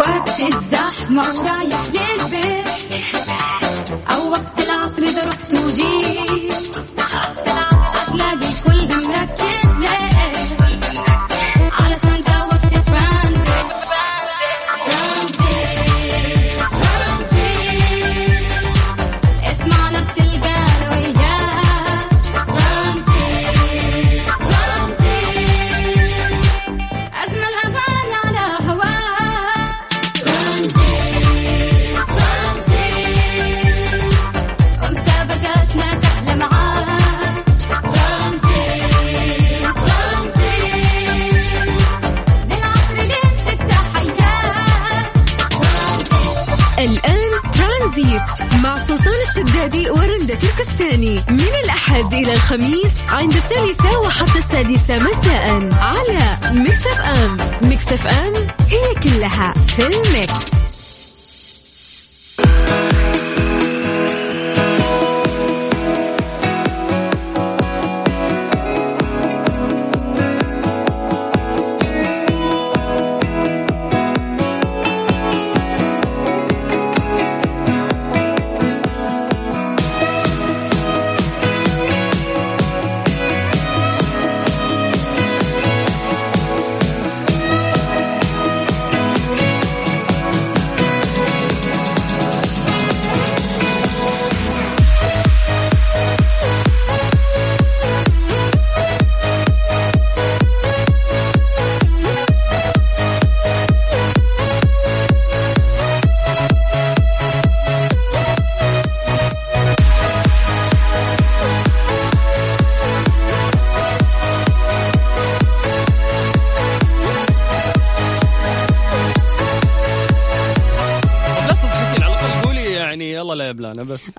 وقت الزحمة ورايح للبيت. أو وقت العصر إذا رحت الخميس عند الثالثة وحتى السادسة مساء على Mix FM. Mix FM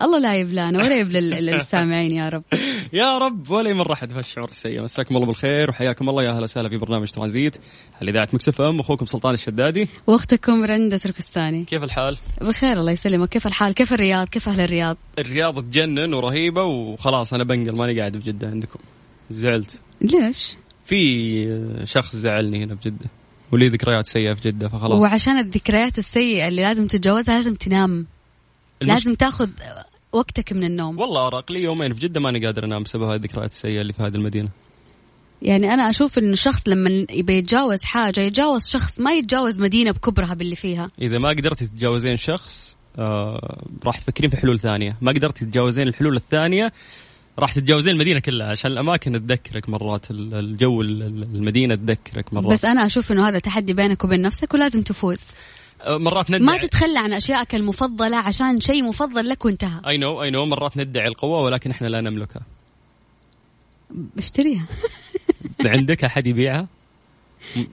الله لا يبلانا ولا يبلى ال- السامعين يا رب. يا رب ولا مرة احد في الشعور السيء. مساكم الله بالخير وحياكم الله يا أهلا وسهلا في برنامج ترانزيت. على إذاعة مكسف إم أخوكم سلطان الشدادي. وأختكم رندا تركستاني. كيف الحال؟ بخير الله يسلمك. كيف الحال؟ كيف الرياض؟ كيف أهل الرياض؟ الرياض تجنن ورهيبة وخلاص أنا بنقل ماني قاعد في جدة عندكم. زعلت. ليش؟ في شخص زعلني هنا بجده ولي ذكريات سيئة في جدة فخلاص. وعشان الذكريات السيئة اللي لازم تتجاوزها لازم تنام. المش... لازم تاخذ وقتك من النوم. والله ارق لي يومين في جدة ماني قادر أنام بسبب هذه الذكريات السيئة اللي في هذه المدينة. يعني أنا أشوف انه الشخص لما يبي يتجاوز حاجة يتجاوز شخص ما يتجاوز مدينة بكبرها باللي فيها. إذا ما قدرتي تتجاوزين شخص آه راح تفكرين في حلول ثانية. ما قدرتي تتجاوزين الحلول الثانية راح تتجاوزين المدينة كلها. عشان الأماكن تذكرك مرات ال- الجو ال- ال- المدينة تذكرك مرات. بس أنا أشوف إنه هذا تحدي بينك وبين نفسك ولازم تفوز. مرات ندعي. ما تتخلى عن أشيائك المفضلة عشان شيء مفضل لك وانتهى. اي نو اي نو مرات ندعي القوة ولكن إحنا لا نملكها. اشتريها. عندك أحد يبيعها؟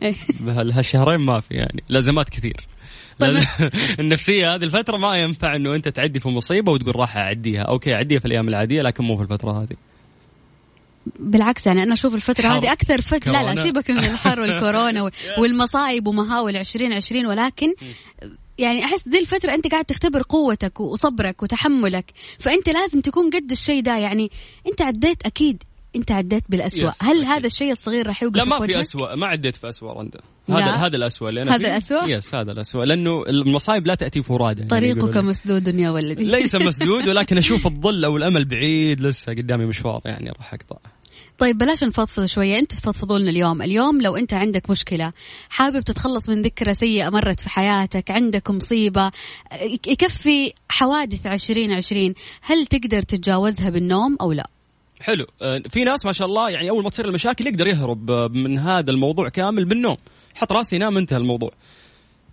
إيه. بهال- هالشهرين ما في يعني. لازمات كثير. طيب. النفسية هذه الفترة ما ينفع إنه أنت تعدي في مصيبة وتقول راح أعديها. okay أعديها في الأيام العادية لكن مو في الفترة هذه. بالعكس يعني أنا أشوف الفترة. هذه أكثر فترة لا لا. سيبك من الحر والكورونا وال- والمصايب ومهاول 2020 ولكن يعني أحس دي الفترة أنت قاعد تختبر قوتك وصبرك وتحملك فأنت لازم تكون قد الشيء ده يعني أنت عديت أكيد أنت عديت بالأسوأ يس، هل أكيد. هذا الشيء الصغير راح يوقف لا ما في؟ أسوأ ما عديت في أسوأ رندا لا. هذا هذا الأسوأ اللي أنا هذا. الأسوأ؟ يس هذا الأسوأ لأنه المصايب لا تأتي فرادى يعني طريقك يقولون. مسدود يا ولدي ليس مسدود ولكن أشوف الظل أو الأمل بعيد لسه قدامي مشوار يعني راح أقطع طيب بلاش نفضفض شوية أنتوا تفضفضوا لنا اليوم اليوم لو أنت عندك مشكلة حابب تتخلص من ذكرى سيئة مرت في حياتك عندك مصيبة يكفي حوادث عشرين عشرين هل تقدر تتجاوزها بالنوم أو لا حلو آه، في ناس ما شاء الله يعني أول ما تصير المشاكل يقدر يهرب آه، من هذا الموضوع كامل بالنوم حط راسي ينام انتهى الموضوع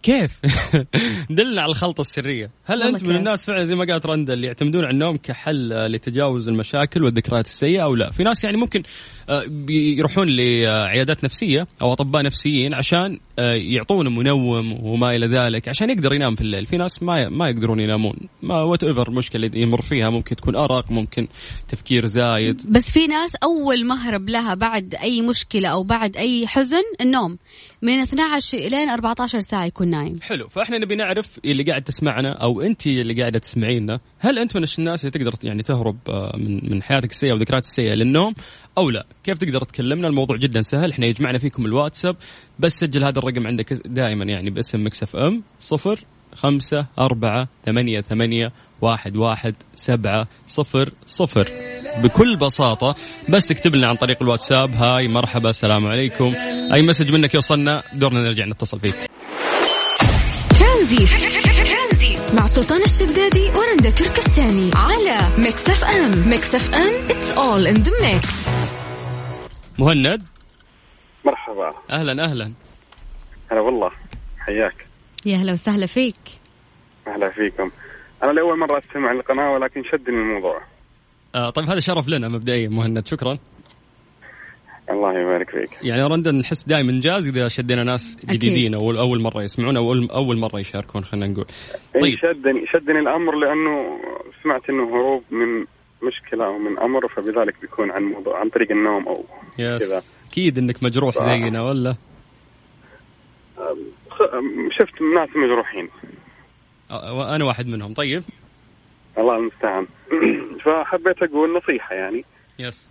كيف؟ دلنا على الخلطة السرية هل أنت من. الناس فعلا زي ما قالت رندا اللي يعتمدون على النوم كحل لتجاوز المشاكل والذكريات السيئة أو لا في ناس يعني ممكن آه، بيروحون لعيادات نفسية أو أطباء نفسيين عشان آه، يعطونه منوم وما إلى ذلك عشان يقدر ينام في الليل. في ناس ما ما يقدرون ينامون. ما whatever اللي يمر فيها ممكن تكون أرق ممكن تفكير زايد. بس في ناس أول مهرب لها بعد أي مشكلة أو بعد أي حزن النوم. من 12 الين 14 ساعة يكون نايم. حلو. فإحنا نبي نعرف اللي قاعد تسمعنا أو أنت اللي قاعدة تسمعينا هل أنت من الناس اللي تقدر يعني تهرب آه، من من حياتك السيئة وذكريات السيئة للنوم أو لا؟ كيف تقدر تكلمنا؟ الموضوع جدا سهل. إحنا يجمعنا فيكم الواتساب. بس سجل هذا الرقم عندك دائما يعني باسم مكسف ام صفر خمسة أربعة ثمانية ثمانية واحد واحد سبعة صفر صفر. بكل بساطة بس تكتب لنا عن طريق الواتساب. hi مرحبا السلام عليكم. أي message منك يوصلنا؟ دورنا نرجع نتصل فيك. ترانزيت. مع سلطان الشدادي ورندا تركستاني على Mix FM. Mix FM it's all in the mix. مهند؟ مرحبا. أهلا أهلا. هلا والله. حياك. يا هلا وسهلا فيك. أهلا فيكم. أنا لأول مرة أستمع القناه ولكن شدني الموضوع. آه طيب هذا شرف لنا مبدئيا مهند. شكرا. الله يبارك فيك. يعني رندا نحس دائما انجاز إذا شدينا ناس. جديدين أو اول مرة يسمعون أو اول مرة يشاركون خلينا نقول. طيب. شدني شدني الأمر لأنه سمعت إنه هروب من مشكلة أو من أمر فبذلك بيكون عن موضوع عن طريق النوم أو كذا. أكيد إنك مجروح. زينا ولا؟ شفت ناس مجروحين. أنا واحد منهم. طيب. الله المستعان. فحبيت أقول نصيحة يعني. yes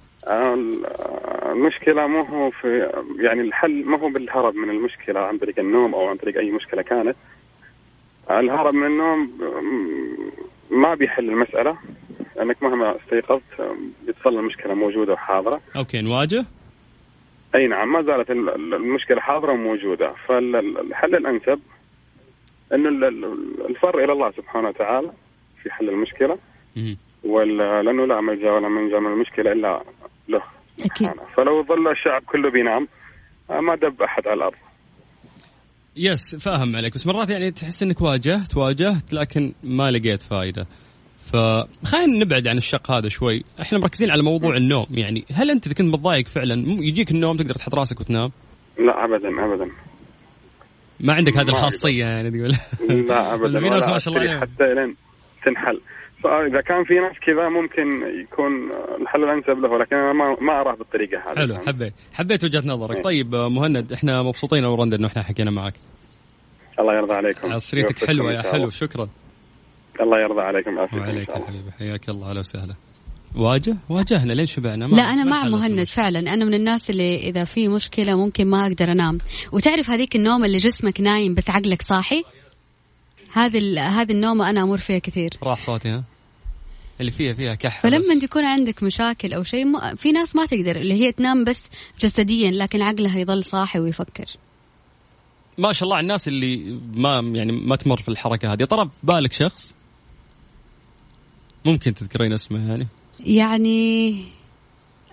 المشكلة مو هو في يعني الحل ما هو بالهرب من المشكلة عن طريق النوم أو عن طريق أي مشكلة كانت. الهرب من النوم ما بيحل المسألة. لانك مهما استيقظت بتظل المشكلة موجودة وحاضرة. okay نواجه؟ أي نعم ما زالت ال- ال- المشكلة حاضرة وموجودة. فالحل الأنسب إنه ال- ال- الفر إلى الله سبحانه وتعالى في حل المشكلة. وال- لأنه لا ملجا ولا منجا من المشكلة إلا له أكيد. فلو ظل الشعب كله بينام ما دب أحد على الأرض. يس فاهم عليك. بس مرات يعني تحس إنك واجهت واجهت لكن ما لقيت فائده فخلينا نبعد عن الشق هذا شوي. إحنا مركزين على موضوع النوم. يعني هل أنت إذا كنت متضايق فعلا يجيك النوم تقدر تحط راسك وتنام؟ لا ابدا ابدا. ما عندك هذه الخاصية يعني تقول. لا ابدا في ناس ما شاء الله. حتى لين تنحل. فاذا كان في ناس كذا ممكن يكون الحل الأنسب له ولكن أنا ما ما أراه بالطريقة هذه. حلو حبيت. حبيت وجهة نظرك. إيه. طيب مهند إحنا مبسوطين ورندا إنه إحنا حكينا معك. الله يرضى عليكم. عصريتك حلوة يا حلو. شكرا. الله يرضى عليكم ويعافيكم إن وعليك يا حبيبي. حياك الله أهلا وسهلا. واجه؟ واجهنا لين شبعنا؟ ما- لا أنا مع مهند. فعلا. أنا من الناس اللي إذا في مشكلة ممكن ما أقدر أنام. وتعرف هذيك النوم اللي جسمك نايم بس عقلك صاحي؟ هذه ال- هذه النومة أنا أمر فيها كثير. راح صوتي ها؟ اللي فيها فيها كحة فلما. تكون عندك مشاكل أو شيء ما- في ناس ما تقدر اللي هي تنام بس جسديا لكن عقلها يظل صاحي ويفكر. ما شاء الله على الناس اللي ما يعني ما تمر في الحركة هذه. طرف بالك شخص؟ ممكن تذكرين اسمه يعني. يعني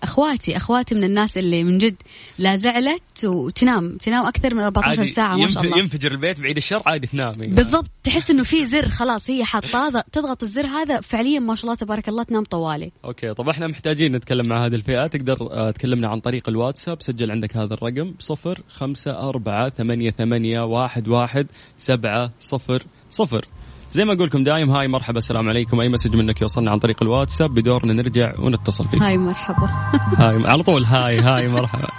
أخواتي أخواتي من الناس اللي من جد لا زعلت وتنام تنام أكثر من 14 عادي ساعة ما شاء الله. ينفجر البيت بعيد الشر عادي تنام يعني. بالضبط تحس إنه في زر خلاص هي حاطاه ض- تضغط الزر هذا فعليا ما شاء الله تبارك الله تنام طوالي. أوكي طب إحنا محتاجين نتكلم مع هذه الفئة تقدر آه، تكلمنا عن طريق الواتساب سجل عندك هذا الرقم صفر خمسة أربعة ثمانية ثمانية واحد واحد سبعة صفر صفر. زي ما أقول لكم دايم hi مرحبا السلام عليكم. أي message منك يوصلنا عن طريق الواتساب؟ بدورنا نرجع ونتصل فيك. هاي مرحبا. هاي على طول هاي هاي مرحبا.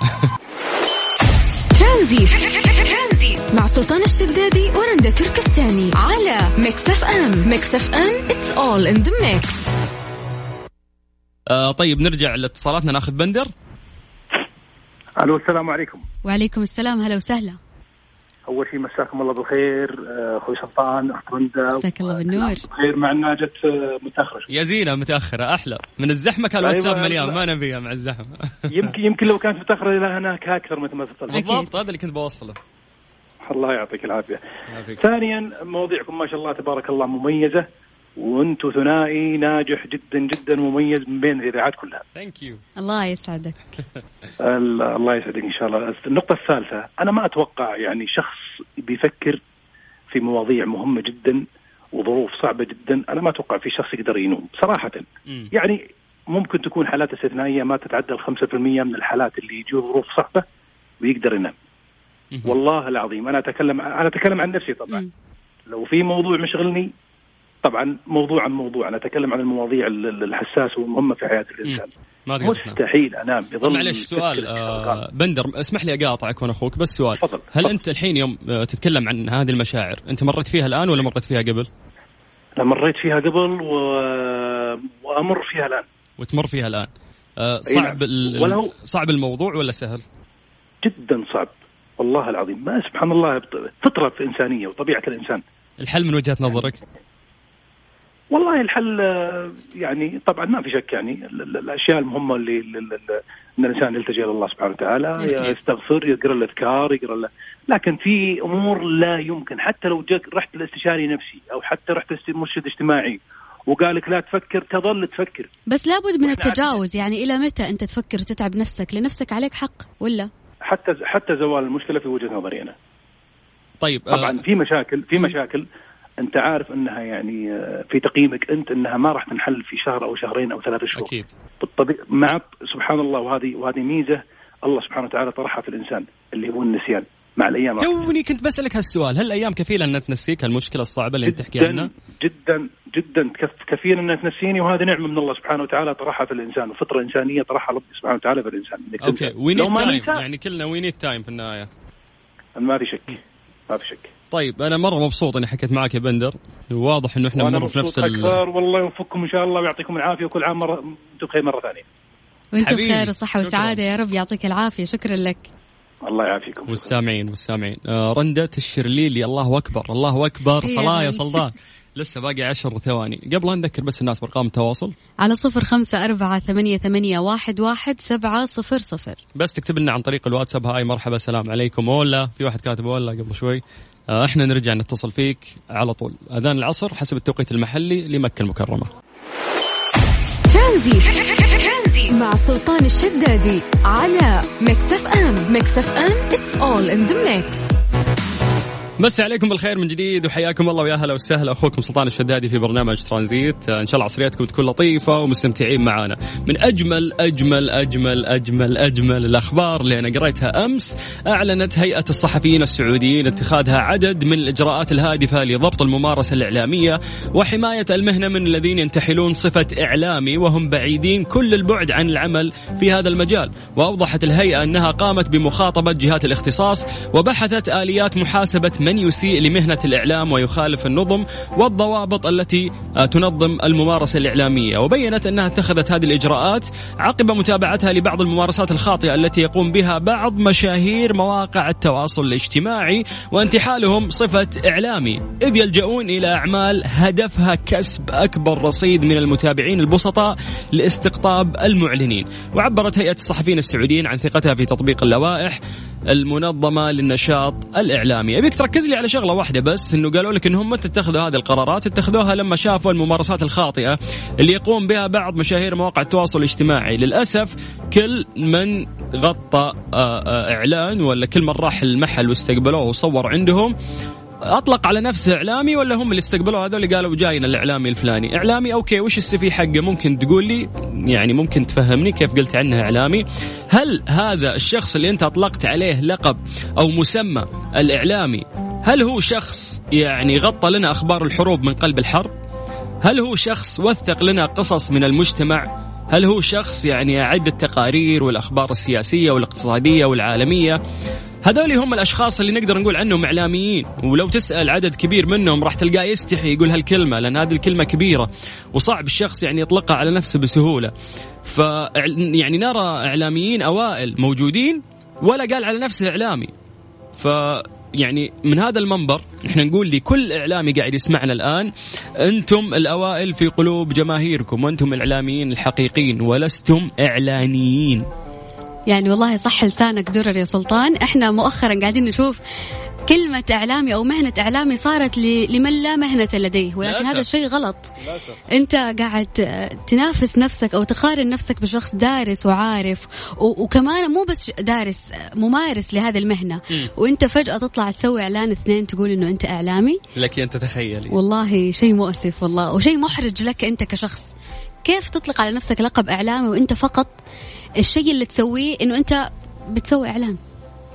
ترانزيت. مع سلطان الشدادي ورندا تركستاني على Mix FM. Mix FM it's all in the mix. آه طيب نرجع لاتصالاتنا. ناخذ بندر. ألو السلام عليكم. وعليكم السلام. هلا وسهلا. أول شيء مساكم الله بالخير آه، أخوي سلطان أخت رندا مساك الله بالنور. بخير مع إنها جت آه، متأخرة شوي. يا زينة متأخرة أحلى. من الزحمة كان الواتساب أيوة، مليان لا. ما نبيها مع الزحمة. يمكن يمكن لو كانت متأخرة إلى هناك أكثر مثل ما تطلع. أكيد. بالضبط هذا اللي كنت بوصله. الله يعطيك العافية. ثانيا مواضيعكم ما شاء الله تبارك الله مميزة. وأنتم ثنائي ناجح جدا جدا مميز من بين الإذاعات كلها. thank you الله يسعدك. ال- الله يسعدك إن شاء الله. النقطة الثالثة أنا ما أتوقع يعني شخص بيفكر في مواضيع مهمة جدا وظروف صعبة جدا. أنا ما أتوقع في شخص يقدر ينوم صراحة. مم. يعني ممكن تكون حالات استثنائية ما تتعدى ال 5% من الحالات اللي يجوا ظروف صعبة ويقدر ينام. والله العظيم أنا اتكلم أنا أتكلم عن نفسي طبعا. لو في موضوع مشغلني طبعا موضوعا موضوع. أنا أتكلم عن المواضيع ال- ال- الحساسة والمهمة في حياة الإنسان. ما تنام. مستحيل أنام بظل معلش سؤال آه. بندر اسمح لي أقاطعك وأنا أخوك بس سؤال. تفضل، هل تفضل. أنت الحين يوم آه، تتكلم عن هذه المشاعر أنت مريت فيها الآن ولا مريت فيها قبل؟ أنا مريت فيها قبل و... وأمر فيها الآن. وتمر فيها الآن. آه أي نعم. صعب ال- ولو- صعب الموضوع ولا سهل؟ جدا صعب. والله العظيم. ما سبحان الله فطرة في إنسانية وطبيعة الإنسان. الحل من وجهة نظرك؟ والله الحل آه، يعني طبعا ما في شك يعني ال- ال- الأشياء المهمة اللي إن الإنسان يلتجئ إلى الله سبحانه وتعالى. يستغفر يقرأ الأذكار يقرأ لكن في أمور لا يمكن. حتى لو جاك رحت لاستشاري نفسي أو حتى رحت مرشد اجتماعي وقال لك لا تفكر تظل تفكر. بس لابد من التجاوز يعني إلى متى أنت تفكر تتعب نفسك؟ لنفسك عليك حق ولا؟ حتى حتى زوال المشكلة في وجهة نظري أنا. طيب آه، طبعا في مشاكل في مشاكل. أنت عارف أنها يعني آه، في تقييمك أنت أنها ما راح تنحل في شهر أو شهرين أو ثلاثة شهور. أكيد. بالطبيعة مع سبحان الله وهذه وهذه ميزة الله سبحانه وتعالى طرحها في الإنسان اللي هو النسيان مع الأيام توني كنت بسألك هالسؤال هل الأيام كفيلة أن تنسيك هالمشكلة الصعبة اللي أنت تحكي عنها جدا جدا. كف- كثير انها تنسيني وهذه نعمة من الله سبحانه وتعالى طرحها في الإنسان وفطرة إنسانية طرحها ربي سبحانه وتعالى في الإنسان. okay. we need time يعني كلنا we need time في النهاية. ما في شك. ما في شك. طيب أنا مرة مبسوط إني حكيت معك يا بندر. واضح إنه إحنا نمر في نفس ال... أكثر. والله يوفقكم إن شاء الله ويعطيكم العافية وكل عام مرة أنتم بخير مرة ثانية. وانت حبيبي، بخير وصحة. وسعادة يا رب يعطيك العافية. شكرا لك. الله يعافيكم. والسامعين والسامعين. آه رندة الشرليلي الله أكبر الله أكبر. صلاة يا. سلطان لسه باقي عشر ثواني. قبل لا نذكر بس الناس بأرقام التواصل. على صفر خمسة أربعة ثمانية, ثمانية واحد, واحد سبعة صفر صفر. بس تكتب لنا عن طريق الواتساب. hi مرحبا سلام عليكم. ولا في واحد كاتب ولا قبل شوي. إحنا نرجع نتصل فيك على طول. أذان العصر حسب التوقيت المحلي لمكة المكرمة. ترانزي مع سلطان الشدادي على Mix FM. Mix FM it's all in the mix. مسي عليكم بالخير من جديد وحياكم الله ويا هلا وسهلا. أخوكم سلطان الشدادي في برنامج ترانزيت. آه، إن شاء الله عصرياتكم تكون لطيفة ومستمتعين معانا. من أجمل أجمل أجمل أجمل أجمل الأخبار اللي أنا قريتها أمس أعلنت هيئة الصحفيين السعوديين اتخاذها عدد من الإجراءات الهادفة لضبط الممارسة الإعلامية وحماية المهنة من الذين ينتحلون صفة إعلامي وهم بعيدين كل البعد عن العمل في هذا المجال. وأوضحت الهيئة أنها قامت بمخاطبة جهات الاختصاص وبحثت آليات محاسبة من يسيء لمهنة الإعلام ويخالف النظم والضوابط التي تنظم الممارسة الإعلامية. وبينت أنها اتخذت هذه الإجراءات عقب متابعتها لبعض الممارسات الخاطئة التي يقوم بها بعض مشاهير مواقع التواصل الاجتماعي وانتحالهم صفة إعلامي. إذ يلجؤون إلى أعمال هدفها كسب أكبر رصيد من المتابعين البسطاء لاستقطاب المعلنين. وعبرت هيئة الصحفيين السعوديين عن ثقتها في تطبيق اللوائح المنظمة للنشاط الإعلامي. أبيك تركز لي على شغلة واحدة بس إنه قالوا لك إنهم متى اتخذوا هذه القرارات اتخذوها لما شافوا الممارسات الخاطئة اللي يقوم بها بعض مشاهير مواقع التواصل الاجتماعي. للأسف كل من غطى آه، آه، إعلان ولا كل من راح المحل واستقبلوه وصور عندهم أطلق على نفسه إعلامي ولا هم اللي استقبلوا هذول اللي قالوا جاينا الإعلامي الفلاني. إعلامي okay وش ال CV حقه؟ ممكن تقول لي يعني ممكن تفهمني كيف قلت عنه إعلامي. هل هذا الشخص اللي أنت أطلقت عليه لقب أو مسمى الإعلامي هل هو شخص يعني غطى لنا أخبار الحروب من قلب الحرب؟ هل هو شخص وثق لنا قصص من المجتمع؟ هل هو شخص يعني يعد التقارير والأخبار السياسية والإقتصادية والعالمية؟ هذول هم الأشخاص اللي نقدر نقول عنهم إعلاميين. ولو تسأل عدد كبير منهم راح تلقاه يستحي يقول هالكلمة لأن هذه الكلمة كبيرة وصعب الشخص يعني يطلقها على نفسه بسهولة. ف يعني نرى إعلاميين أوائل موجودين ولا قال على نفسه إعلامي. ف يعني من هذا المنبر إحنا نقول لكل إعلامي قاعد يسمعنا الآن أنتم الأوائل في قلوب جماهيركم وأنتم الإعلاميين الحقيقيين ولستم إعلانيين. يعني والله صح لسانك درر يا سلطان. إحنا مؤخرا قاعدين نشوف كلمة إعلامي أو مهنة إعلامي صارت ل- لمن لا مهنة لديه ولكن. هذا الشيء غلط. أنت قاعد تنافس نفسك أو تقارن نفسك بشخص دارس وعارف و- وكمان مو بس دارس ممارس لهذه المهنة. مم. وأنت فجأة تطلع تسوي إعلان اثنين تقول إنه أنت إعلامي. لك أن تتخيلي. والله شيء مؤسف والله وشيء محرج لك أنت كشخص. كيف تطلق على نفسك لقب إعلامي وأنت فقط؟ الشيء اللي تسويه إنه أنت بتسوي إعلان.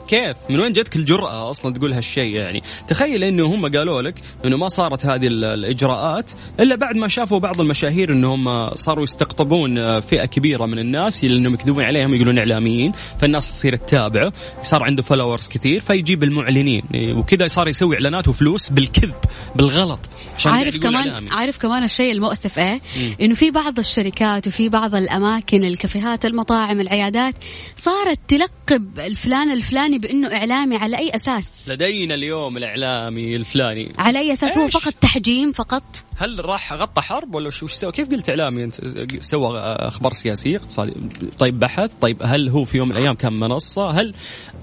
كيف؟ من وين جتك الجرأة أصلا تقول هالشيء يعني؟ تخيل أنه هم قالوا لك أنه ما صارت هذه ال- الإجراءات إلا بعد ما شافوا بعض المشاهير أنهم صاروا يستقطبون فئة كبيرة من الناس لأنهم يكذبون عليهم يقولون إعلاميين فالناس تصير تتابعه صار عنده فولورز كثير فيجيب المعلنين وكذا صار يسوي إعلانات وفلوس بالكذب بالغلط عشان عارف كمان إعلامي. عارف كمان الشيء المؤسف إيه؟ إنه في بعض الشركات وفي بعض الأماكن الكافيهات المطاعم العيادات صارت تلقب الفلان الفلاني بأنه إعلامي على أي أساس لدينا اليوم الإعلامي الفلاني على أي أساس هو؟ فقط تحجيم فقط هل راح غطى حرب ولا وش سوى؟ كيف قلت إعلامي أنت؟ سوى أخبار سياسية اقتصاديه طيب بحث طيب هل هو في يوم من الأيام كان منصة؟ هل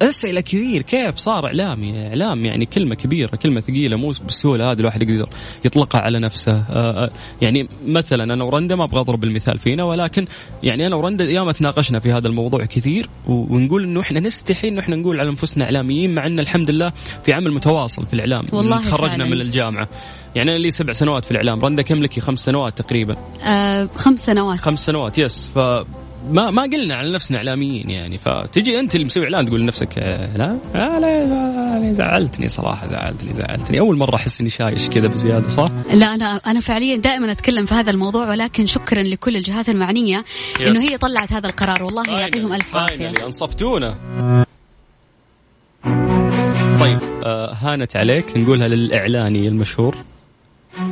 أسئلة كثير كيف صار إعلامي؟ إعلام يعني كلمة كبيرة كلمة ثقيلة مو بالسهوله هذه الواحد يقدر يطلقها على نفسه آه، آه، يعني مثلا أنا ورندا ما أبغى أضرب المثال فينا ولكن يعني أنا ورندا ياما تناقشنا في هذا الموضوع كثير ونقول إنه إحنا نستحي إنه إحنا نقول على أنفسنا إعلاميين مع إن الحمد لله في عمل متواصل في الإعلام. والله تخرجنا فعلاً. من الجامعة. يعني أنا لي سبع سنوات في الإعلام. رندا كم لك؟ خمس سنوات تقريبا. آه خمس سنوات. خمس سنوات يس. ف ما ما قلنا على نفسنا إعلاميين يعني. فتجي أنت اللي مسوي إعلان تقول لنفسك آه، لا آه لا لا، زعلتني صراحة زعلتني زعلتني. أول مرة أحس إني شايش كذا بزيادة صح؟ لا أنا أنا فعليا دائما أتكلم في هذا الموضوع ولكن شكرا لكل الجهات المعنية إنه هي طلعت هذا القرار. والله يعطيهم ألف عافية. أنصفتونا. طيب آه هانت عليك نقولها للإعلامي المشهور.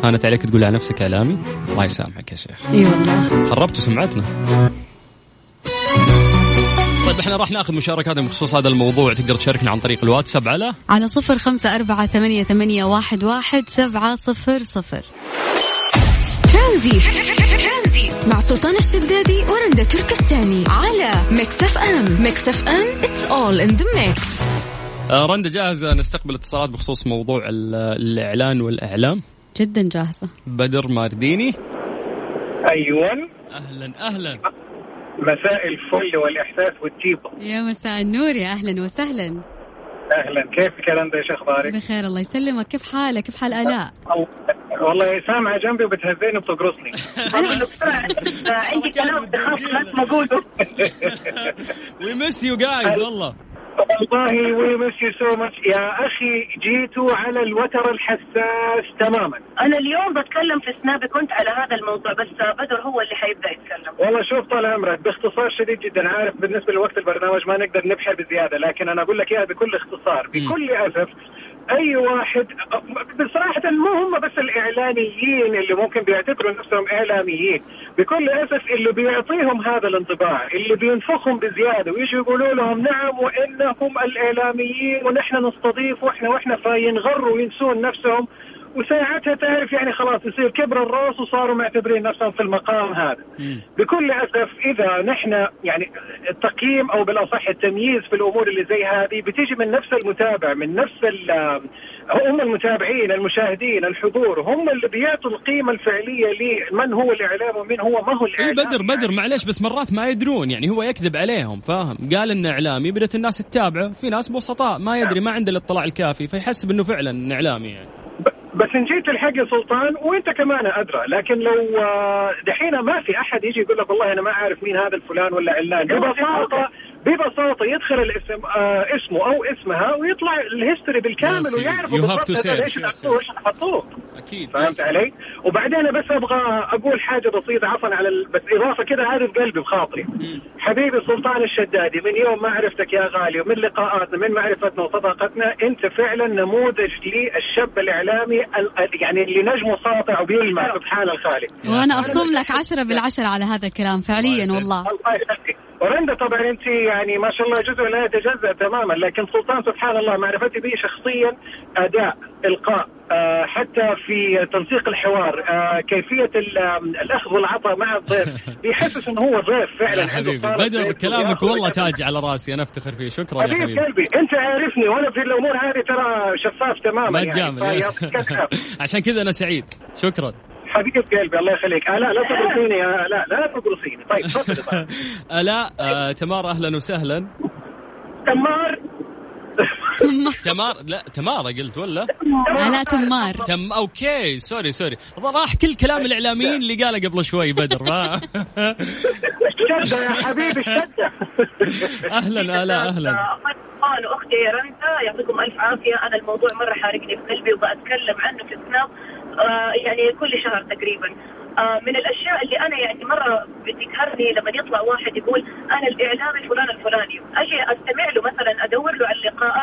هانت عليك تقول على نفسك إعلامي. الله يسامحك يا شيخ. إي والله. خربتوا سمعتنا. طيب إحنا راح ناخذ مشاركاتكم بخصوص هذا الموضوع. تقدر تشاركنا عن طريق الواتساب على؟ على صفر خمسة أربعة ثمانية, ثمانية واحد, واحد سبعة صفر صفر. ترانزيت. مع سلطان الشدادي ورندا تركستاني. على ميكس أف أم. ميكس أف أم it's all in the mix. رندا جاهزة نستقبل اتصالات بخصوص موضوع ال- الإعلان والإعلام؟ جدا جاهزة. بدر مارديني. أيوه. أهلا أهلا. مساء الفل والإحساس والطيبة. يا مساء النور يا أهلا وسهلا. أهلا. كيفك يا رندا؟ إيش أخبارك؟ بخير الله يسلمك. كيف حالك؟ كيف حال آلاء أو- والله سامعه جنبي وبتهزيني وبتقرصني. عندي كلام ما اقوله we miss you guys والله. والله we miss you so much. يا أخي جيتوا على الوتر الحساس تماما. أنا اليوم بتكلم في سنابي كمان على هذا الموضوع بس بدر هو اللي حيبدأ يتكلم. والله شوف طال عمرك باختصار شديد جدا عارف بالنسبة لوقت البرنامج ما نقدر نبحر بزيادة لكن أنا أقول لك إياها بكل اختصار بكل أسف أي واحد بصراحة مو هم بس الاعلانيين اللي ممكن بيعتبروا نفسهم إعلاميين بكل أسف اللي بيعطيهم هذا الانطباع اللي بينفخهم بزيادة ويجوا يقولوا لهم نعم وإنهم الإعلاميين ونحن نستضيف وإحنا وإحنا فينغروا وينسون نفسهم وساعتها تعرف يعني خلاص يصير كبر الراس وصاروا معتبرين نفسهم في المقام هذا. بكل أسف إذا نحن يعني التقييم أو بالأصح التمييز في الأمور اللي زي هذه بتيجي من نفس المتابع من نفس هم المتابعين المشاهدين الحضور هم اللي بيعطوا القيمة الفعلية لمن هو الإعلام ومن هو ما هو اي الإعلام. بدر بدر يعني. معلش بس مرات ما يدرون يعني هو يكذب عليهم فاهم؟ قال إنه إعلامي بدأت الناس تتابعه في ناس بسطاء ما يدري ما عنده الاطلاع الكافي فيحسب انه فعلا إعلامي يعني. بس إن جيت الحق يا سلطان وأنت كمان أدرى. لكن لو آه، دحين ما في أحد يجي يقول لك والله أنا ما أعرف مين هذا الفلان ولا علان. ببساطه ببساطة يدخل الاسم آه اسمه أو اسمها ويطلع ال history بالكامل ويعرف بالضبط إيش. إيش حطوه أكيد فهمت علي؟ وبعدين بس أبغى أقول حاجة بسيطة عفوا على ال... بس إضافة كده هذه في قلبي بخاطري. حبيبي سلطان الشدادي من يوم ما عرفتك يا غالي ومن لقاءاتنا من معرفتنا وصداقتنا أنت فعلا نموذج للشاب الإعلامي ال... ال- يعني اللي نجمه ساطع وبيلمع سبحان الخالق. وأنا أخصم لك عشرة بالعشرة على هذا الكلام فعليا الله والله الله يخليك. ورندا طبعا أنت يعني ما شاء الله جزء لا يتجزأ تماما لكن سلطان سبحان الله معرفتي به شخصيا أداء إلقاء آه، حتى في تنسيق الحوار آه، كيفية الأخذ والعطاء مع الضيف. بيحسس إنه هو ضيف فعلا يا حبيبي بدر كلامك والله. تاج على رأسي أنا أفتخر فيه. شكرا يا حبيب حبيبي. قلبي أنت عارفني وأنا في الأمور هذه ترى شفاف تماما ما يعني تجامل الف. عشان كذا أنا سعيد. شكرا. حبيب قلبي الله يخليك. آه لا تقرصيني يا لا لا تقرصيني طيب تفضلي طيب الاء آه تمار أهلا وسهلا. تمار. تمار. لا تمارا قلت ولا؟ آلاء تمار. تم أوكي سوري سوري. راح كل كلام الإعلاميين اللي قاله قبل شوي بدر ما؟ الشده يا حبيبي الشده أهلا آلاء أهلا. سلطان واختي يا رندا يعطيكم ألف عافية. أنا الموضوع مرة حارقني في قلبي وبتكلم عنه في سناب آه يعني كل شهر تقريبا. آه من الأشياء اللي أنا يعني مرة بتقهرني لما يطلع واحد يقول أنا الإعلامي فلان الفلاني. أجي أستمع له مثلا ادور له على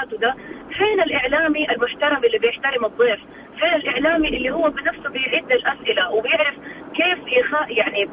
لقاءاته ده فين الإعلامي المحترم اللي بيحترم الضيف؟ فين الإعلامي اللي هو بنفسه بيعد الأسئلة وبيعرف كيف يخ... يعني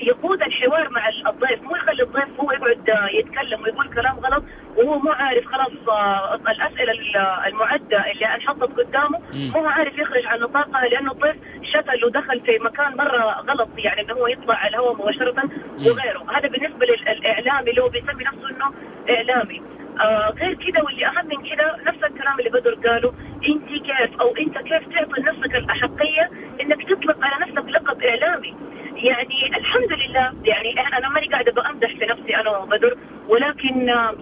يقود الحوار مع الضيف؟ مو يخلي الضيف هو يقعد يتكلم ويقول كلام غلط وهو مو عارف خلاص آه، الأسئلة ال- المعدة اللي أنحطت قدامه. مو عارف يخرج عن نطاقها لأنه الضيف شتل ودخل في مكان مرة غلط يعني انه هو يطلع على الهواء مباشرة وغيره. هذا بالنسبة للاعلامي اللي هو بيسمي نفسه إنه إعلامي. آه غير كده واللي اهم من كده نفس الكلام اللي بدر قاله انت كيف أو انت كيف تعطي لنفسك الاحقيه انك تطلق على نفسك لقب اعلامي يعني الحمد لله يعني أنا ماني قاعدة بامدح في نفسي أنا وبدر ولكن آه،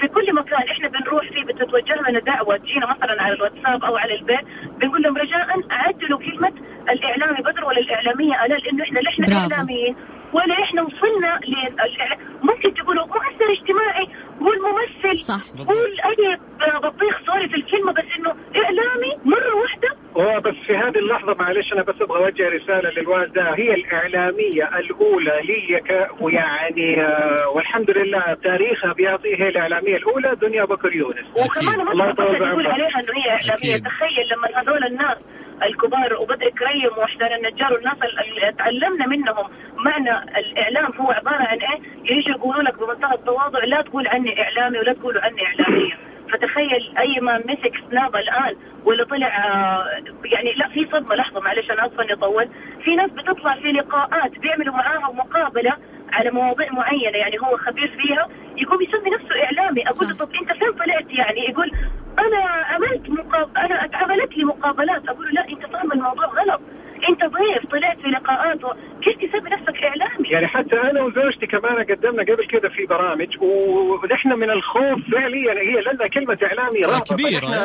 في كل مكان إحنا بنروح فيه بتتوجه لنا دعوه تجينا مثلا على الواتساب أو على البيت بنقول لهم رجاء عدلوا كلمه الاعلامي بدر ولا الاعلاميه الاء لأنه إحنا لا إحنا برافو. اعلاميين ولا إحنا وصلنا للإعلام ممكن تقولوا مؤثر اجتماعي قول ممثل صح. قول اي بطيخ سوري في الكلمة بس انه اعلامي مره واحدة هو بس في هذه اللحظة معلش أنا بس أبغى أوجه رسالة للوالدة هي الإعلامية الأولى لي ك- ويعني آه، والحمد لله تاريخها بيعطيه هي الإعلامية الأولى دنيا بكر يونس وكمان الله بعمرك. عليها إنه هي إعلامية أكيد. تخيل لما هذول الناس الكبار وبدر كريم وحسين النجار والناس اللي تعلمنا منهم معنى الإعلام هو عبارة عن إيه؟ يجي يقولوا لك بمنتهى التواضع لا تقول عني إعلامي ولا تقولوا عني إعلامية فتخيل أي ما مسك سناب الآن ولا طلع آه، يعني لا في صدمة لحظة معلش أنا آسفة إني اطول في ناس بتطلع في لقاءات بيعملوا معاها مقابلة على مواضيع معينة يعني هو خبير فيها يقوم يسمي نفسه إعلامي. أقول له. طب أنت فين طلعت يعني؟ يقول أنا عملت مقاب... أنا اتعملت لي مقابلات أقول له لا أنت فاهم الموضوع غلط. انت ضيف طلعت في لقاءات. كيف تسمي نفسك إعلامي يعني حتى أنا وزوجتي كمان قدمنا قبل كده في برامج ونحن من الخوف فعليا هي لنا كلمة إعلامي رابطة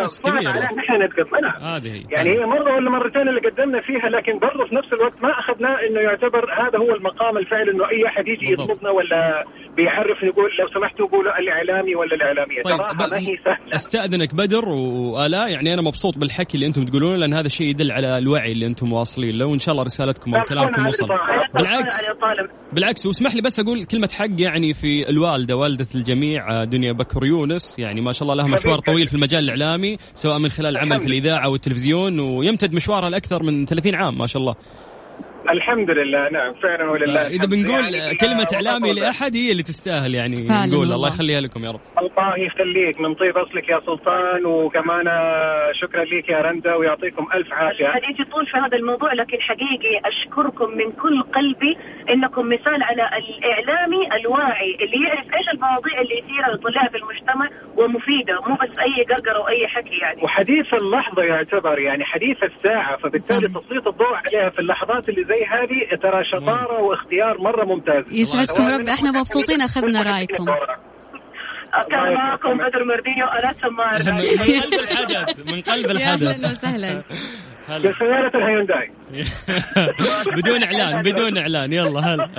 يس، صعب كبيرة. علينا نحن نتقبلها هذه هي يعني هي مرة ولا مرتين اللي قدمنا فيها لكن برضه في نفس الوقت ما اخذناه إنه يعتبر هذا هو المقام الفعلي إنه أي أحد يجي. يطلبنا ولا بيعرف يقول لو سمحتوا قولوا الإعلامي ولا الإعلامية طيب تراها ب- ما هي سهلة استأذنك بدر وآلاء يعني أنا مبسوط بالحكي اللي أنتم تقولونه لأن هذا الشيء يدل على الوعي اللي أنتم واصلين له وان شاء الله رسالتكم أو كلامكم وصل. بالعكس. بالعكس واسمح لي بس أقول كلمة حق يعني في الوالدة والدة الجميع آه، دنيا بكر يونس. يعني ما شاء الله لها مشوار. طويل في المجال الإعلامي سواء من خلال العمل في الإذاعة والتلفزيون ويمتد مشوارها لأكثر من 30 عام ما شاء الله. الحمد لله نعم فعلا ولله إذا الحمد. بنقول يعني كلمة آه، إعلامي لأحد هي اللي تستاهل يعني نقول. الله يخليها لكم يا رب الله يخليك من طيب أصلك يا سلطان وكمان آه، شكرا لك يا رندا ويعطيكم ألف عافية الحديث يطول في هذا الموضوع لكن حقيقي أشكركم من كل قلبي إنكم مثال على الاعلامي الواعي اللي يعرف إيش المواضيع اللي يثيرها ويطلعها في المجتمع ومفيدة مو بس أي قرقرة وأي حكي يعني وحديث اللحظة يعتبر يعني حديث الساعة فبالتالي. تسليط الضوء عليها في اللحظات اللي زي هذه ترى شطارة واختيار مرة ممتاز. يسعدكم رب إحنا مبسوطين أخذنا رأيكم. كان معكم بدر مرديني وأنا سمار من قلب الحدث من قلب يا أهلا الحدث وسهلا. هلا. بسيارة الهيونداي. بدون إعلان بدون إعلان. يلا هلا.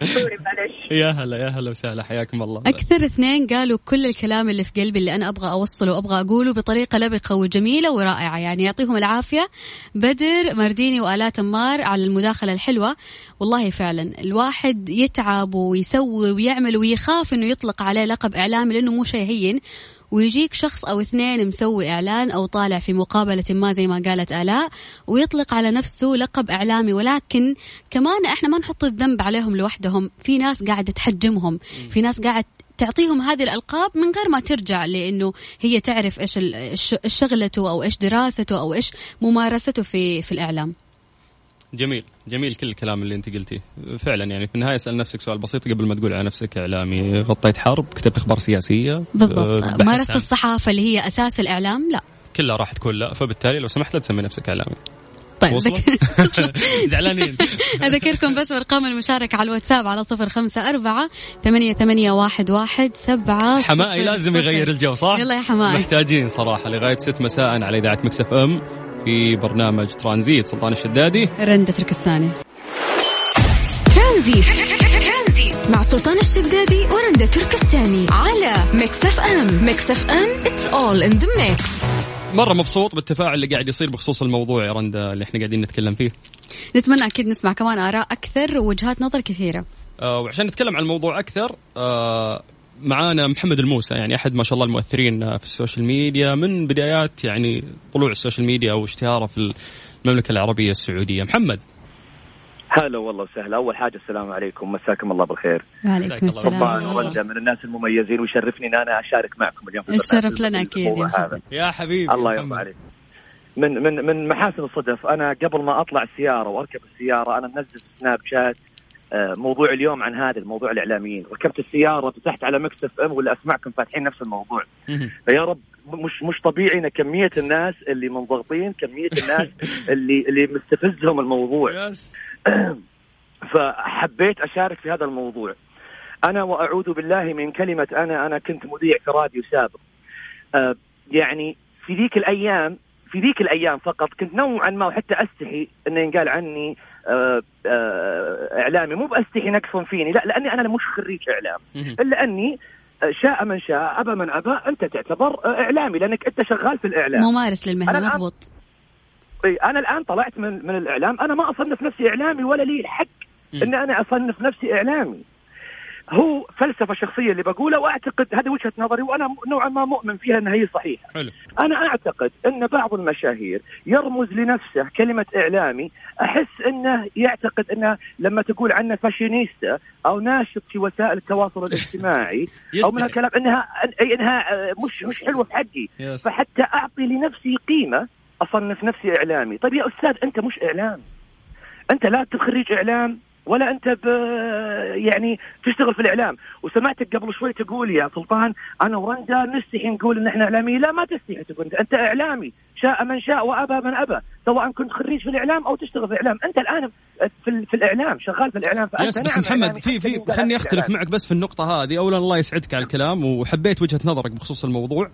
سوري معلش يا هلا يا هلا وسهلا. حياكم الله. أكثر اثنين قالوا كل الكلام اللي في قلبي اللي أنا أبغى أوصله وأبغى أقوله بطريقة لبقة وجميلة ورائعة. يعني يعطيهم العافية. بدر مرديني وآلاء تمار على المداخلة الحلوة. والله فعلا الواحد يتعب ويسوي ويعمل ويخاف إنه يطلق عليه لقب إعلامي لأنه مو شيء هين. ويجيك شخص أو اثنين مسوي إعلان أو طالع في مقابلة ما زي ما قالت آلاء ويطلق على نفسه لقب إعلامي. ولكن كمان إحنا ما نحط الذنب عليهم لوحدهم. في ناس قاعدة تحجمهم. في ناس قاعد تعطيهم هذه الألقاب من غير ما ترجع لأنه هي تعرف إيش شغلته أو إيش دراسته أو إيش ممارسته في في الإعلام. جميل. جميل كل الكلام اللي انت قلتيه. فعلا يعني في النهاية اسأل نفسك سؤال بسيط قبل ما تقول على نفسك إعلامي. غطيت حرب كتبت أخبار سياسية بالضبط. بحثت مارست الصحافة اللي هي أساس الإعلام لا. كلها راح تكون لا. فبالتالي لو سمحت لا تسمي نفسك إعلامي. طيب؟ زعلانين. أذكركم بس بأرقام المشاركة على الواتساب على صفر خمسة أربعة ثمانية, ثمانية واحد, واحد سبعة حمائي لازم. يغير الجو صح؟ يلا يا حمائي. محتاجين صراحة لغاية 6 مساء على إذاعة مكس إف إم. في برنامج ترانزيت سلطان الشدادي. رندة تركستاني ترانزيت. مع سلطان الشدادي ورندا تركستاني على ميكس اف ام ميكس اف ام it's all in the mix مرة مبسوط بالتفاعل اللي قاعد يصير بخصوص الموضوع يا رندا اللي إحنا قاعدين نتكلم فيه. نتمنى أكيد نسمع كمان آراء أكثر ووجهات نظر كثيرة. آه وعشان نتكلم عن الموضوع أكثر آه معانا محمد الموسى يعني أحد ما شاء الله المؤثرين في ال social media من بدايات يعني طلوع ال social media واشتهاره في المملكة العربية السعودية. محمد. هلا والله وسهلا. أول حاجة السلام عليكم. مساكم الله بالخير. وعليكم الله طبعا السلام ورندا من الناس المميزين ويشرفني إن أنا أشارك معكم اليوم في الشرف لنا أكيد يا. هذا. يا حبيبي الله. يرضى عليك. من من من محاسن الصدف أنا قبل ما أطلع السيارة وأركب السيارة أنا منزل سناب شات موضوع اليوم عن هذا الموضوع الإعلاميين. ركبت السيارة فتحت على مكس اف ام ولا أسمعكم فاتحين نفس الموضوع. فيا رب مش مش طبيعي إن كمية الناس اللي منضغطين كمية الناس اللي اللي مستفزهم الموضوع. فحبيت أشارك في هذا الموضوع. أنا وأعوذ بالله من كلمة أنا أنا كنت مذيع في راديو سابق. آه يعني في ذيك الأيام في ذيك الأيام فقط كنت نوعا ما وحتى أستحي انه ينقال عني آه آه إعلامي. مو بأستحي نقصا فيني لا لأني أنا مش خريج إعلام. إلا أني شاء من شاء أبى من أبى أنت تعتبر آه، إعلامي لأنك أنت شغال في الإعلام. ممارس للمهنة أنا الآن- مضبوط. أنا الآن طلعت من من الإعلام. أنا ما أصنف نفسي إعلامي ولا لي الحق. ان أنا أصنف نفسي إعلامي. هو فلسفة شخصية اللي بقولها وأعتقد هذه وجهة نظري وأنا نوعا ما مؤمن فيها إنها هي صحيحة. حلو. أنا أعتقد إن بعض المشاهير يرمز لنفسه كلمة إعلامي أحس إنه يعتقد إنه لما تقول عنه فاشينيستا أو ناشط في وسائل التواصل الاجتماعي أو من يستحي. هالكلام انها إنها آه، مش مش حلوة في حقي. فحتى أعطي لنفسي قيمة أصنف نفسي إعلامي. طيب يا أستاذ أنت مش اعلام أنت لا أنت خريج إعلام ولا أنت ب يعني تشتغل في الإعلام. وسمعتك قبل شوي تقول يا سلطان أنا ورندا نستحي نقول إن إحنا إعلاميين. لا ما تستحي تقول. انت, أنت إعلامي. شاء من شاء وأبى من أبى. سواء كنت خريج في الإعلام أو تشتغل في الإعلام. أنت الآن في, في الإعلام شغال في الإعلام. فأنت يس بس نعم محمد. في في خلني أختلف معك بس في النقطة هذه، أولا الله يسعدك على الكلام وحبيت وجهة نظرك بخصوص الموضوع.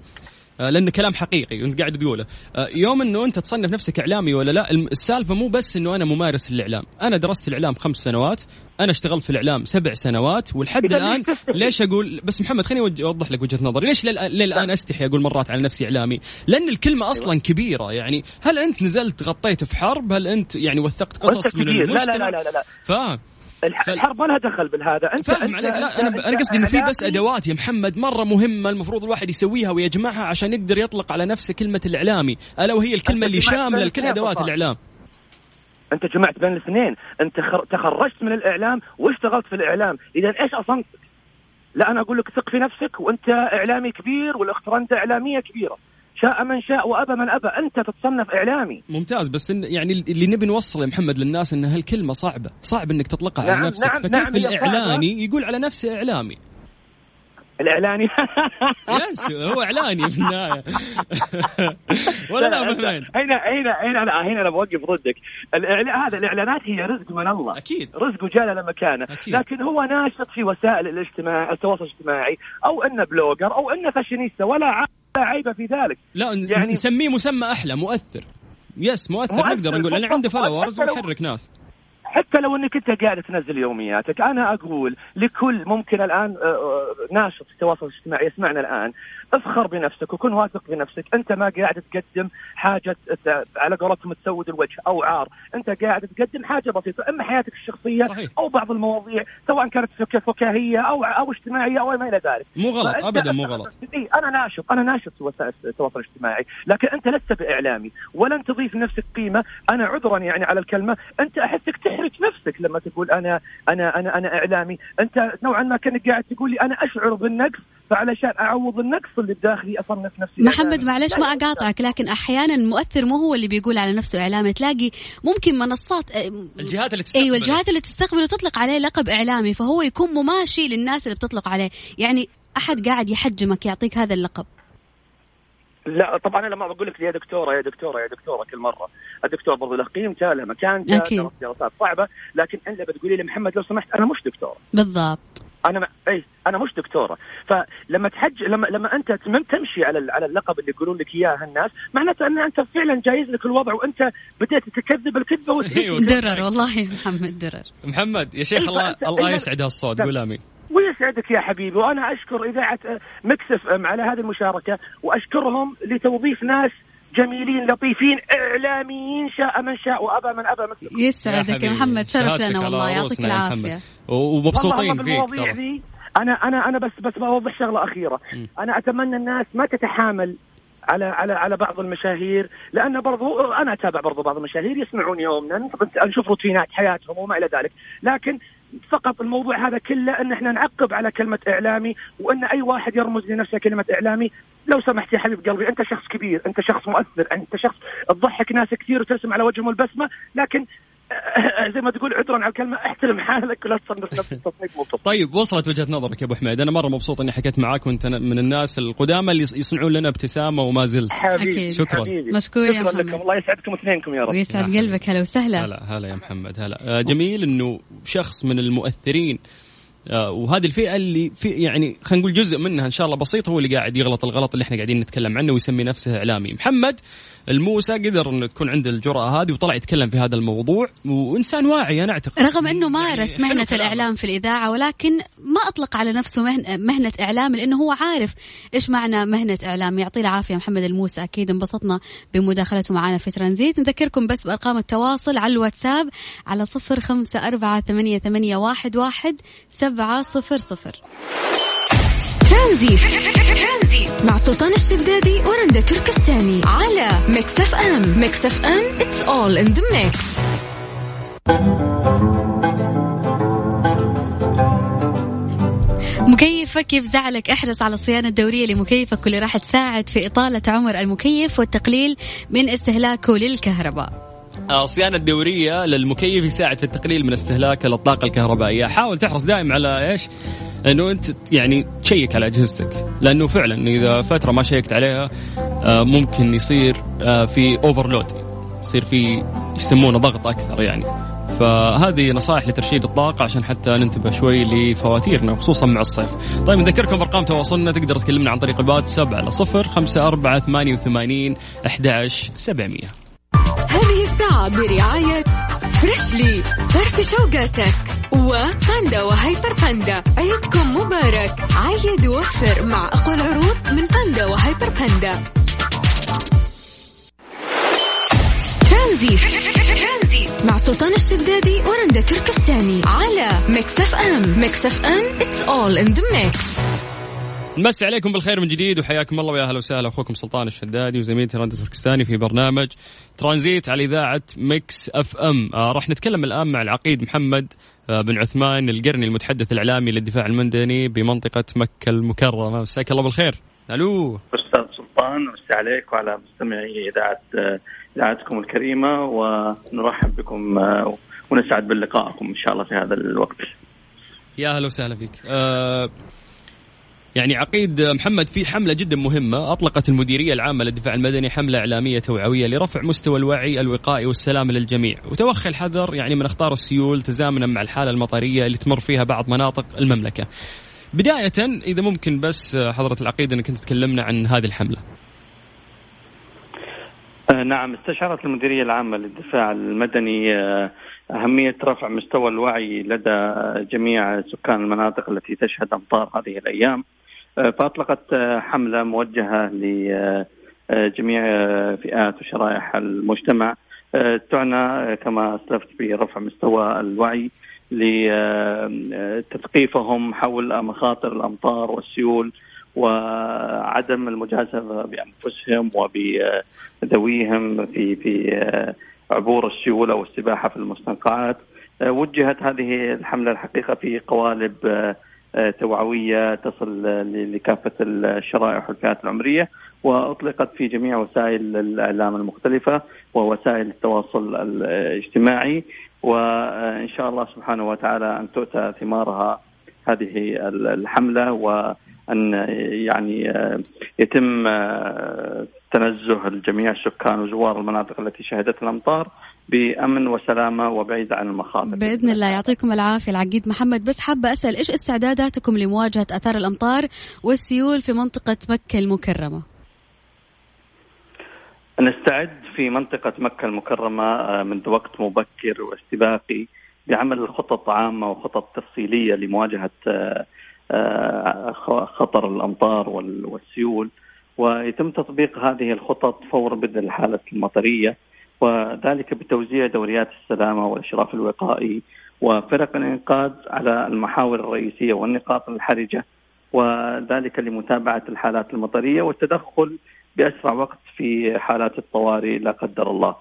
آه، لأن كلام حقيقي وأنت قاعد تقوله. آه، يوم أنه أنت تصنف نفسك إعلامي ولا لا السالفة مو بس أنه أنا ممارس للإعلام أنا درست الإعلام خمس سنوات أنا اشتغلت في الإعلام سبع سنوات ولحد الآن ليش أقول بس محمد خليني أوضح لك وجهة نظري. ليش للآن, للآن أستحي أقول مرات على نفسي إعلامي؟ لأن الكلمة أصلا كبيرة يعني هل أنت نزلت غطيت في حرب؟ هل أنت يعني وثقت قصص من كبير. لا المجتمع؟ لا لا لا, لا. الحرب ما لها دخل بالهذا. انت فاهم عليك. لا أنا أنا قصدي إنه في بس. أدوات يا محمد مرة مهمة المفروض الواحد يسويها ويجمعها عشان يقدر يطلق على نفسه كلمة الإعلامي. ألا وهي الكلمة اللي شاملة لكل أدوات. الإعلام. أنت جمعت بين الاثنين. أنت خر... تخرجت من الإعلام واشتغلت في الإعلام. إذا إيش اصنتك لا أنا أقول لك ثق في نفسك وأنت إعلامي كبير والاخت انت إعلامية كبيرة. شاء من شاء وأبى من أبى. أنت تتصنف إعلامي. ممتاز بس إن يعني اللي نبي نوصله يا محمد للناس إن هالكلمة صعبة. صعب إنك تطلقها نعم، على نفسك. نعم، فكيف نعم، الإعلاني يقول على نفسه إعلامي؟ الإعلاني. يس هو إعلاني في النهاية. ولا لا هنا هنا هنا أنا هنا أنا بوقف ضدك. الإعلان هذا الإعلانات هي رزق من الله. أكيد. رزقه جاء له مكانه. أكيد. لكن هو ناشط في وسائل الاجتماع التواصل الاجتماعي أو إنه blogger أو إنه فاشينيستا ولا ع- لا عيب في ذلك. لا يعني- نسميه مسمى أحلى مؤثر. yes مؤثر, مؤثر، نقدر نقول. لأن عنده لو- ويحرك ناس. حتى لو إنك أنت قاعد تنزل يومياتك أنا أقول لكل ممكن الآن آه، آه، ناشط في التواصل الاجتماعي يسمعنا الآن. افخر بنفسك وكن واثق بنفسك. أنت ما قاعد تقدم حاجة على قولتهم تسود الوجه أو عار. أنت قاعد تقدم حاجة بسيطة. أما حياتك الشخصية صحيح. أو بعض المواضيع سواء كانت فك- فكاهية أو أو اجتماعية أو ما إلى ذلك. مو غلط ابدا مو غلط. إيه أنا ناشط أنا ناشط في وسائل التواصل الاجتماعي. لكن أنت لست بإعلامي ولن تضيف لنفسك قيمة. أنا عذرا يعني على الكلمة. أنت أحسك تحرج نفسك لما تقول أنا أنا أنا أنا إعلامي. أنت نوعا ما كأنك قاعد تقول لي أنا أشعر بالنقص. فعلشان أعوض النقص اللي بداخلي أصنف نفسي. محمد. معلش ما. أقاطعك لكن أحيانا المؤثر مو هو اللي بيقول على نفسه إعلامي. تلاقي ممكن منصات الجهات اللي تستقبل أيوه الجهات اللي تستقبله تطلق عليه لقب إعلامي فهو يكون مماشي للناس اللي بتطلق عليه. يعني أحد قاعد يحجمك يعطيك هذا اللقب. لا طبعا أنا لما بقول لك يا دكتورة يا دكتورة يا دكتورة كل مرة. الدكتور برضه له قيمته له مكانته. درس دراسات صعبة لكن الا بتقولي لي محمد لو سمحت أنا مش دكتور بالضبط. أنا ما... اي أنا مش دكتورة فلما تحج لما لما أنت تم- تمشي على على اللقب اللي يقولون لك اياه الناس معناته أن أنت فعلا جايز لك الوضع وأنت بديت تكذب الكذبة وت... أيوة. درر والله يا محمد درر محمد يا شيخ أيوة، الله الله أيوة. يسعد هالصوت قول آمين ويسعدك يا حبيبي وأنا أشكر إذاعة مكسف على هذه المشاركة وأشكرهم لتوظيف ناس جميلين لطيفين إعلاميين شاء من شاء وأبى من أبى. مثل يسعدك يا. محمد. شرف لنا والله. يعطيك. العافية. ومبسوطين فيك ترى. أنا أنا أنا بس بس بوضح شغلة أخيرة. أنا أتمنى الناس ما تتحامل على على على بعض المشاهير لأن برضو أنا أتابع برضو بعض المشاهير يسمعون يومنا. نشوف روتينات حياتهم وما إلى ذلك. لكن فقط الموضوع هذا كله أن إحنا نعقب على كلمة إعلامي وأن أي واحد يرمز لنفسه كلمة إعلامي. لو سمحت يا حبيب قلبي أنت شخص كبير أنت شخص مؤثر أنت شخص تضحك ناس كثير وترسم على وجههم البسمة لكن زي ما تقول عذرا على الكلمة احترم حالك ولا تصنف نفسك تصنيف طيب وصلت وجهة نظرك يا أبو حميد. أنا مرة مبسوط إني حكيت معاك وأنت من الناس القدامى اللي يصنعون لنا ابتسامة وما زلت. حبيبي. شكراً. حبيبي. مشكور يا محمد. لكم الله يسعدكم اثنينكم يا رب. ويسعد قلبك. هلا وسهلا. هلا هلا يا محمد هلا. آه، جميل إنه شخص من المؤثرين. آه، وهذه الفئة اللي في يعني خلينا نقول جزء منها إن شاء الله بسيط هو اللي قاعد يغلط الغلط اللي إحنا قاعدين نتكلم عنه ويسمي نفسه إعلامي. محمد الموسى قدر إنه تكون عنده الجرأة هذه وطلع يتكلم في هذا الموضوع وإنسان واعي أنا أعتقد. رغم إنه مارس يعني مهنة. الإعلام في الإذاعة ولكن ما أطلق على نفسه مهنه, مهنة إعلام لأنه هو عارف إيش معنى مهنة إعلام. يعطيه العافية محمد الموسى أكيد انبسطنا بمداخلته معنا في ترانزيت. نذكركم بس بأرقام التواصل على الواتساب على صفر خمسة أربعة ثمانية, ثمانية واحد, واحد سبعة صفر صفر. ترانزيت مع سلطان الشدادي ورندا تركستاني على ميكس اف ام ميكس اف ام it's all in the mix. مكيفك يفزعلك احرص على الصيانة الدورية لمكيفك واللي راح تساعد في إطالة عمر المكيف والتقليل من استهلاكه للكهرباء. الصيانه الدوريه للمكيف يساعد في التقليل من استهلاك للطاقه الكهربائية. حاول تحرص دائما على إيش؟ إنه أنت يعني ت check على أجهزتك. لأنه فعلا إذا فترة ما check ت عليها آه، ممكن يصير آه، في overload يصير في يسمونه ضغط أكثر يعني. فهذه نصائح لترشيد الطاقة عشان حتى ننتبه شوي لفواتيرنا خصوصا مع الصيف. طيب نذكركم بأرقام تواصلنا. تقدر تكلمنا عن طريق الواتساب على صفر خمسة أربعة ثمانية وثمانين أحداش سبعمية. الساعة برعاية فريشلي فرف شوقاتك وباندا وهيبر باندا. عيدكم مبارك. عيد ووفر مع أقوى العروض من باندا وهيبر باندا. ترانزيت. مع سلطان الشدادي ورندا تركستاني. على Mix FM. Mix FM it's all in the mix. نمسي عليكم بالخير من جديد وحياكم الله ويا أهلا وسهلا. أخوكم سلطان الشدادي وزميلتي رندا تركستاني في برنامج ترانزيت على إذاعة Mix FM. آه راح نتكلم الآن مع العقيد محمد آه بن عثمان القرني المتحدث الإعلامي للدفاع المدني بمنطقة مكة المكرمة. مساك الله بالخير. ألو. أستاذ سلطان مسي عليك وعلى مستمعي إذاعة إذاعتكم الكريمة ونرحب بكم آه، ونسعد بلقائكم إن شاء الله في هذا الوقت. يا أهلا وسهلا فيك. آه يعني عقيد محمد في حملة جدا مهمة أطلقت المديرية العامة للدفاع المدني حملة إعلامية توعوية لرفع مستوى الوعي الوقائي والسلام للجميع. وتوخي الحذر يعني من أخطار السيول تزامنا مع الحالة المطرية اللي تمر فيها بعض مناطق المملكة. بداية إذا ممكن بس حضرة العقيد أنك أنت تكلمنا عن هذه الحملة. آه، نعم استشعرت المديرية العامة للدفاع المدني آه، أهمية رفع مستوى الوعي لدى جميع سكان المناطق التي تشهد أمطار هذه الأيام. آه، فأطلقت حملة موجهة لجميع فئات وشرائح المجتمع تعنى كما أسلفت برفع مستوى الوعي لتثقيفهم حول مخاطر الأمطار والسيول وعدم المجازفة بأنفسهم وبذويهم في في عبور السيول أو السباحة في المستنقعات. وجهت هذه الحملة الحقيقة في قوالب توعوية تصل لكافة الشرائح والفئات العمرية وأطلقت في جميع وسائل الإعلام المختلفة ووسائل التواصل الاجتماعي. وإن شاء الله سبحانه وتعالى أن تؤتى ثمارها هذه الحملة وأن يعني يتم تنزه الجميع سكان وزوار المناطق التي شهدت الأمطار. بأمن وسلامة وبعيد عن المخاطر. بإذن الله. يعطيكم العافية العقيد محمد. بس حابة أسأل إيش استعداداتكم لمواجهة آثار الأمطار والسيول في منطقة مكة المكرمة؟ نستعد في منطقة مكة المكرمة آه، منذ وقت مبكر واستباقي بعمل خطط عامة وخطط تفصيلية لمواجهة آه، آه، خطر الأمطار وال- والسيول. ويتم تطبيق هذه الخطط فور بدء الحالة المطرية. وذلك بتوزيع دوريات السلامة والإشراف الوقائي وفرق الإنقاذ على المحاور الرئيسية والنقاط الحرجة وذلك لمتابعة الحالات المطرية والتدخل بأسرع وقت في حالات الطوارئ لا قدر الله.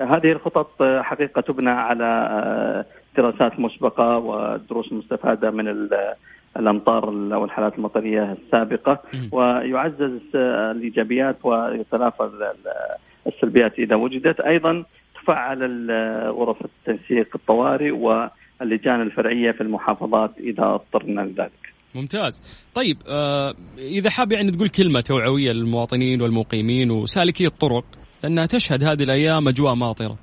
هذه الخطط حقيقة تبنى على آه، دراسات مسبقة ودروس مستفادة من ال- الأمطار ال- والحالات المطرية السابقة مم. ويعزز آه، الإيجابيات ويتلافى السلبيات إذا وجدت. أيضا تفعل غرف التنسيق الطوارئ واللجان الفرعية في المحافظات إذا اضطرنا لذلك. ممتاز. طيب آه إذا حاب يعني تقول كلمة توعوية للمواطنين والمقيمين وسالكي الطرق لأنها تشهد هذه الأيام أجواء ماطرة.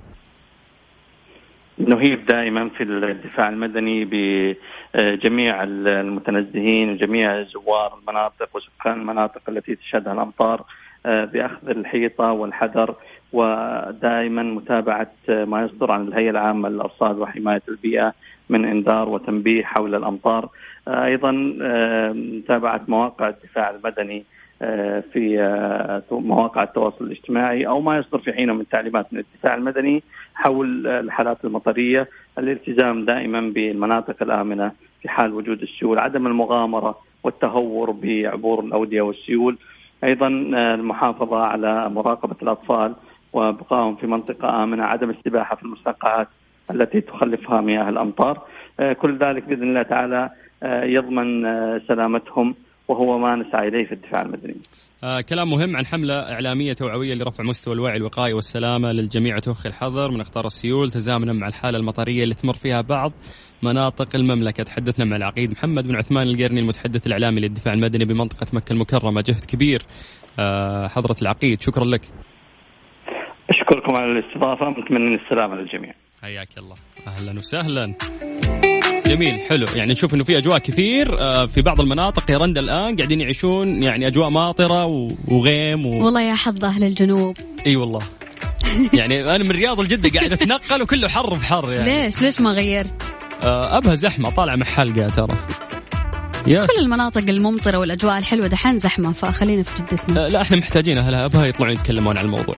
نهيب دائما في الدفاع المدني بجميع المتنزهين وجميع زوار المناطق وسكان المناطق التي تشهدها الأمطار بأخذ الحيطة والحذر ودائما متابعة ما يصدر عن الهيئة العامة للأرصاد وحماية البيئة من إنذار وتنبيه حول الأمطار. آه، أيضا آه، متابعة مواقع الدفاع المدني آه، في آه، مواقع التواصل الاجتماعي أو ما يصدر في حينه من تعليمات من الدفاع المدني حول الحالات المطرية، الالتزام دائما بالمناطق الآمنة في حال وجود السيول، عدم المغامرة والتهور بعبور الأودية والسيول، أيضا آه، المحافظة على مراقبة الأطفال وبقائهم في منطقة آمنة، عدم السباحة في المستنقعات التي تخلفها مياه الأمطار، آه، كل ذلك بإذن الله تعالى آه، يضمن سلامتهم وهو ما نسعى إليه في الدفاع المدني. آه كلام مهم عن حملة إعلامية توعوية لرفع مستوى الوعي الوقائي والسلامة للجميع توخي الحذر من أخطار السيول تزامنا مع الحالة المطرية اللي تمر فيها بعض مناطق المملكة. تحدثنا مع العقيد محمد بن عثمان القرني المتحدث الإعلامي للدفاع المدني بمنطقة مكة المكرمة. جهد كبير آه حضرة العقيد شكرا لك. أشكركم على الاستضافة متمنين السلامة للجميع. حياك الله. أهلا وسهلا. جميل حلو. يعني نشوف إنه في أجواء كثير آه، في بعض المناطق يا الآن قاعدين يعيشون يعني أجواء ماطرة وغيم و... والله يا حظ أهل الجنوب. إي والله. يعني أنا من الرياض لجده قاعد أتنقل وكله حر في حر يعني. ليش؟ ليش ما غيرت؟ آه، أبها زحمة طالع مع حلقة ترى. يس. كل المناطق الممطرة والأجواء الحلوة دحين زحمة فخلينا في جدتنا. آه، لا إحنا محتاجين أهلها أبها يطلعون يتكلمون عن الموضوع.